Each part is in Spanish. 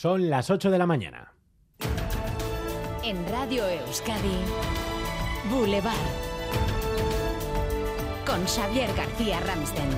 Son las 8 de la mañana. En Radio Euskadi, Boulevard. Con Xavier García Ramsten.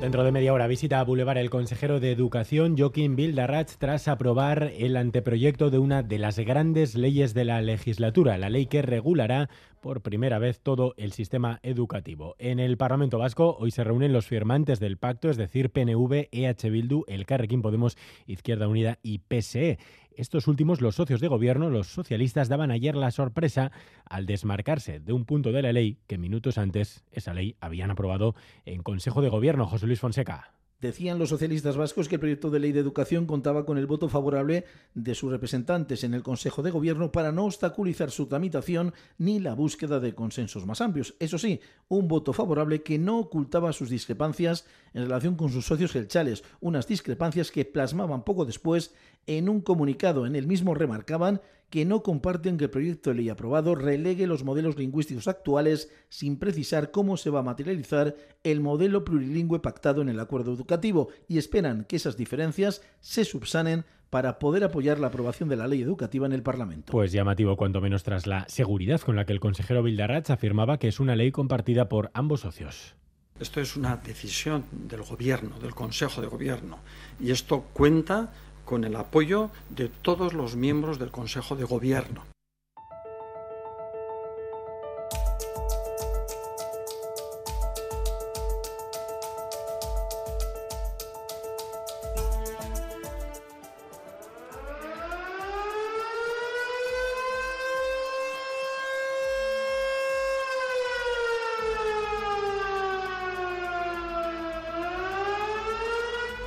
Dentro de media hora visita a Boulevard el consejero de Educación Joaquín Bildarratz tras aprobar el anteproyecto de una de las grandes leyes de la legislatura, la ley que regulará por primera vez todo el sistema educativo. En el Parlamento Vasco hoy se reúnen los firmantes del pacto, es decir, PNV, EH Bildu, el Carrequín Podemos, Izquierda Unida y PSE. Estos últimos, los socios de gobierno, los socialistas, daban ayer la sorpresa al desmarcarse de un punto de la ley que minutos antes esa ley habían aprobado en Consejo de Gobierno. José Luis Fonseca. Decían los socialistas vascos que el proyecto de ley de educación contaba con el voto favorable de sus representantes en el Consejo de Gobierno para no obstaculizar su tramitación ni la búsqueda de consensos más amplios. Eso sí, un voto favorable que no ocultaba sus discrepancias en relación con sus socios gelchales, unas discrepancias que plasmaban poco después en un comunicado. En el mismo remarcaban que no comparten que el proyecto de ley aprobado relegue los modelos lingüísticos actuales sin precisar cómo se va a materializar el modelo plurilingüe pactado en el acuerdo educativo y esperan que esas diferencias se subsanen para poder apoyar la aprobación de la ley educativa en el Parlamento. Pues llamativo cuanto menos tras la seguridad con la que el consejero Bildarratz afirmaba que es una ley compartida por ambos socios. Esto es una decisión del Gobierno, del Consejo de Gobierno, y esto cuenta con el apoyo de todos los miembros del Consejo de Gobierno.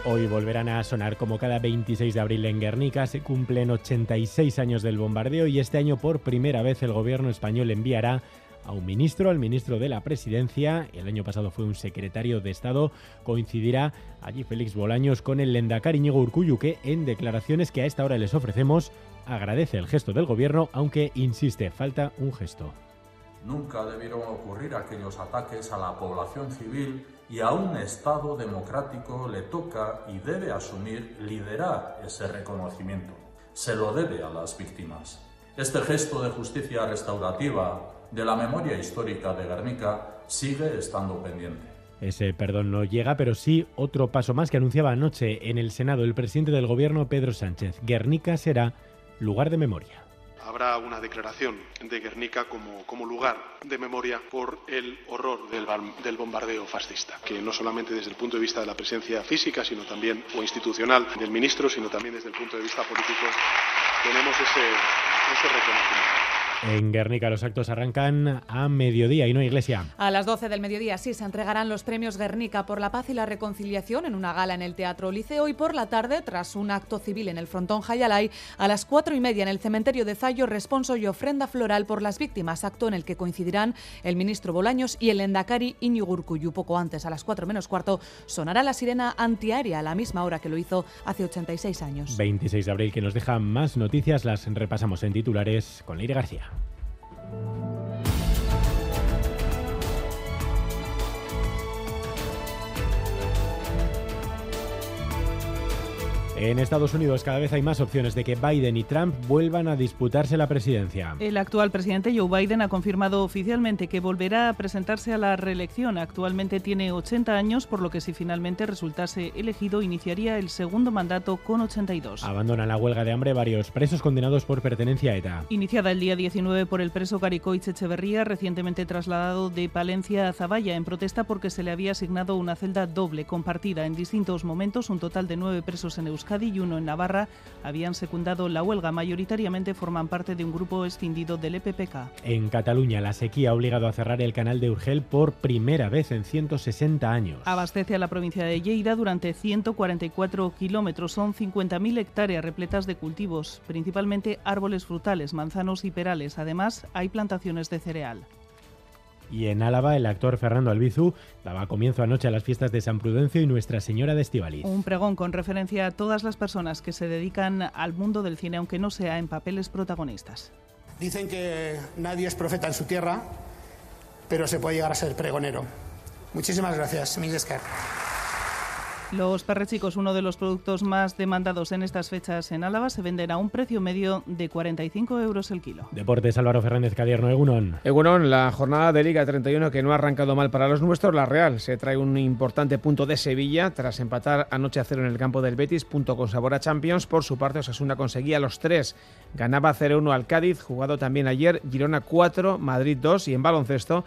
Hoy volverán a sonar como cada 26 de abril en Guernica. Se cumplen 86 años del bombardeo y este año por primera vez el gobierno español enviará a un ministro, al ministro de la Presidencia. El año pasado fue un secretario de Estado. Coincidirá allí Félix Bolaños con el Lendakar Íñigo Urcuyu, que en declaraciones que a esta hora les ofrecemos agradece el gesto del gobierno, aunque insiste, falta un gesto. Nunca debieron ocurrir aquellos ataques a la población civil y a un Estado democrático le toca y debe asumir liderar ese reconocimiento. Se lo debe a las víctimas. Este gesto de justicia restaurativa de la memoria histórica de Guernica sigue estando pendiente. Ese perdón no llega, pero sí otro paso más que anunciaba anoche en el Senado el presidente del gobierno Pedro Sánchez. Guernica será lugar de memoria habrá una declaración de Guernica como, como lugar de memoria por el horror del, del, bombardeo fascista, que no solamente desde el punto de vista de la presencia física, sino también o institucional del ministro, sino también desde el punto de vista político, tenemos ese, ese reconocimiento. En Guernica los actos arrancan a mediodía y no iglesia. A las 12 del mediodía sí se entregarán los premios Guernica por la paz y la reconciliación en una gala en el Teatro Liceo y por la tarde, tras un acto civil en el frontón Jayalay, a las cuatro y media en el cementerio de Zayo, responso y ofrenda floral por las víctimas, acto en el que coincidirán el ministro Bolaños y el endacari Iñigo Urcuyu. Poco antes, a las cuatro menos cuarto, sonará la sirena antiaérea a la misma hora que lo hizo hace 86 años. 26 de abril que nos deja más noticias, las repasamos en titulares con Leire García. En Estados Unidos cada vez hay más opciones de que Biden y Trump vuelvan a disputarse la presidencia. El actual presidente Joe Biden ha confirmado oficialmente que volverá a presentarse a la reelección. Actualmente tiene 80 años, por lo que si finalmente resultase elegido iniciaría el segundo mandato con 82. Abandonan la huelga de hambre varios presos condenados por pertenencia a ETA. Iniciada el día 19 por el preso Caricoich Echeverría, recientemente trasladado de Palencia a Zaballa en protesta porque se le había asignado una celda doble compartida en distintos momentos, un total de nueve presos en Euskadi y uno en Navarra habían secundado la huelga. Mayoritariamente forman parte de un grupo escindido del EPPK. En Cataluña, la sequía ha obligado a cerrar el canal de Urgel por primera vez en 160 años. Abastece a la provincia de Lleida durante 144 kilómetros. Son 50.000 hectáreas repletas de cultivos, principalmente árboles frutales, manzanos y perales. Además, hay plantaciones de cereal. Y en Álava, el actor Fernando Albizu daba comienzo anoche a las fiestas de San Prudencio y Nuestra Señora de Estivaliz. Un pregón con referencia a todas las personas que se dedican al mundo del cine, aunque no sea en papeles protagonistas. Dicen que nadie es profeta en su tierra, pero se puede llegar a ser pregonero. Muchísimas gracias, Milescar. Los perrechicos, uno de los productos más demandados en estas fechas en Álava, se venden a un precio medio de 45 euros el kilo. Deportes Álvaro Fernández Cadierno, Egunon. Egunon, la jornada de Liga 31 que no ha arrancado mal para los nuestros, la Real se trae un importante punto de Sevilla tras empatar anoche a cero en el campo del Betis, punto con sabor a Champions. Por su parte, Osasuna conseguía los tres. Ganaba 0-1 al Cádiz, jugado también ayer, Girona 4, Madrid 2 y en baloncesto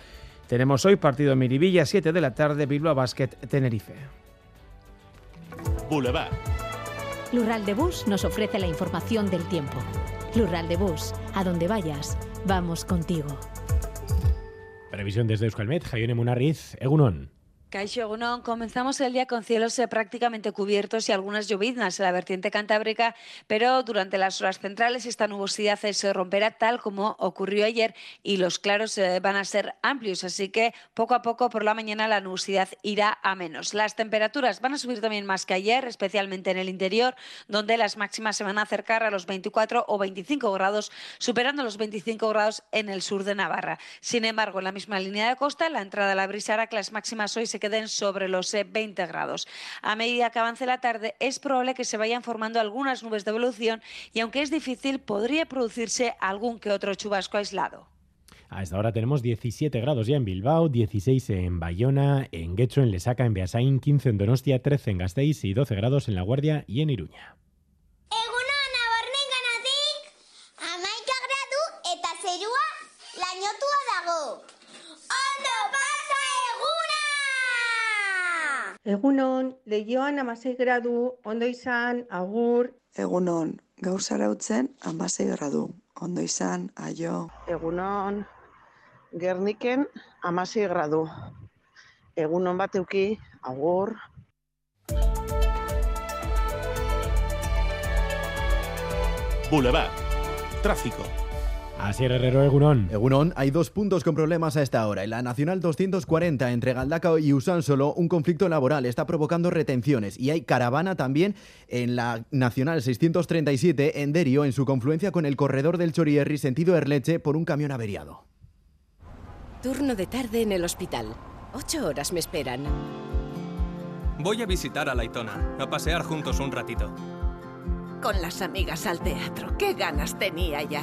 tenemos hoy partido en Miribilla, 7 de la tarde, Bilbao Basket, Tenerife. Boulevard. Lural de Bus nos ofrece la información del tiempo. Lural de Bus, a donde vayas, vamos contigo. Previsión desde Euskalmet, Jaione Munarriz, Egunon. Caixo comenzamos el día con cielos eh, prácticamente cubiertos y algunas lloviznas en la vertiente cantábrica, pero durante las horas centrales esta nubosidad se romperá tal como ocurrió ayer y los claros eh, van a ser amplios, así que poco a poco por la mañana la nubosidad irá a menos. Las temperaturas van a subir también más que ayer, especialmente en el interior, donde las máximas se van a acercar a los 24 o 25 grados, superando los 25 grados en el sur de Navarra. Sin embargo, en la misma línea de costa, la entrada de la brisa hará que las máximas hoy se queden sobre los 20 eh, grados. A medida que avance la tarde, es probable que se vayan formando algunas nubes de evolución y aunque es difícil, podría producirse algún que otro chubasco aislado. A esta hora tenemos 17 grados ya en Bilbao, 16 en Bayona, en Guecho, en Lesaca, en Beasain, 15 en Donostia, 13 en Gasteiz y 12 grados en La Guardia y en Iruña. Egunon, lehioan amasei gradu, ondo izan, agur. Egunon, gaur zarautzen amasei gradu, ondo izan, aio. Egunon, gerniken amasei gradu. Egunon bateuki, agur. Boulevard. Tráfico. Así Herrero Egunon. Egunon, hay dos puntos con problemas a esta hora. En la Nacional 240 entre Galdaca y Solo, un conflicto laboral está provocando retenciones y hay caravana también en la Nacional 637 en Derio en su confluencia con el corredor del Chorierri sentido Erleche por un camión averiado. Turno de tarde en el hospital. Ocho horas me esperan. Voy a visitar a Laitona, a pasear juntos un ratito. Con las amigas al teatro, qué ganas tenía ya.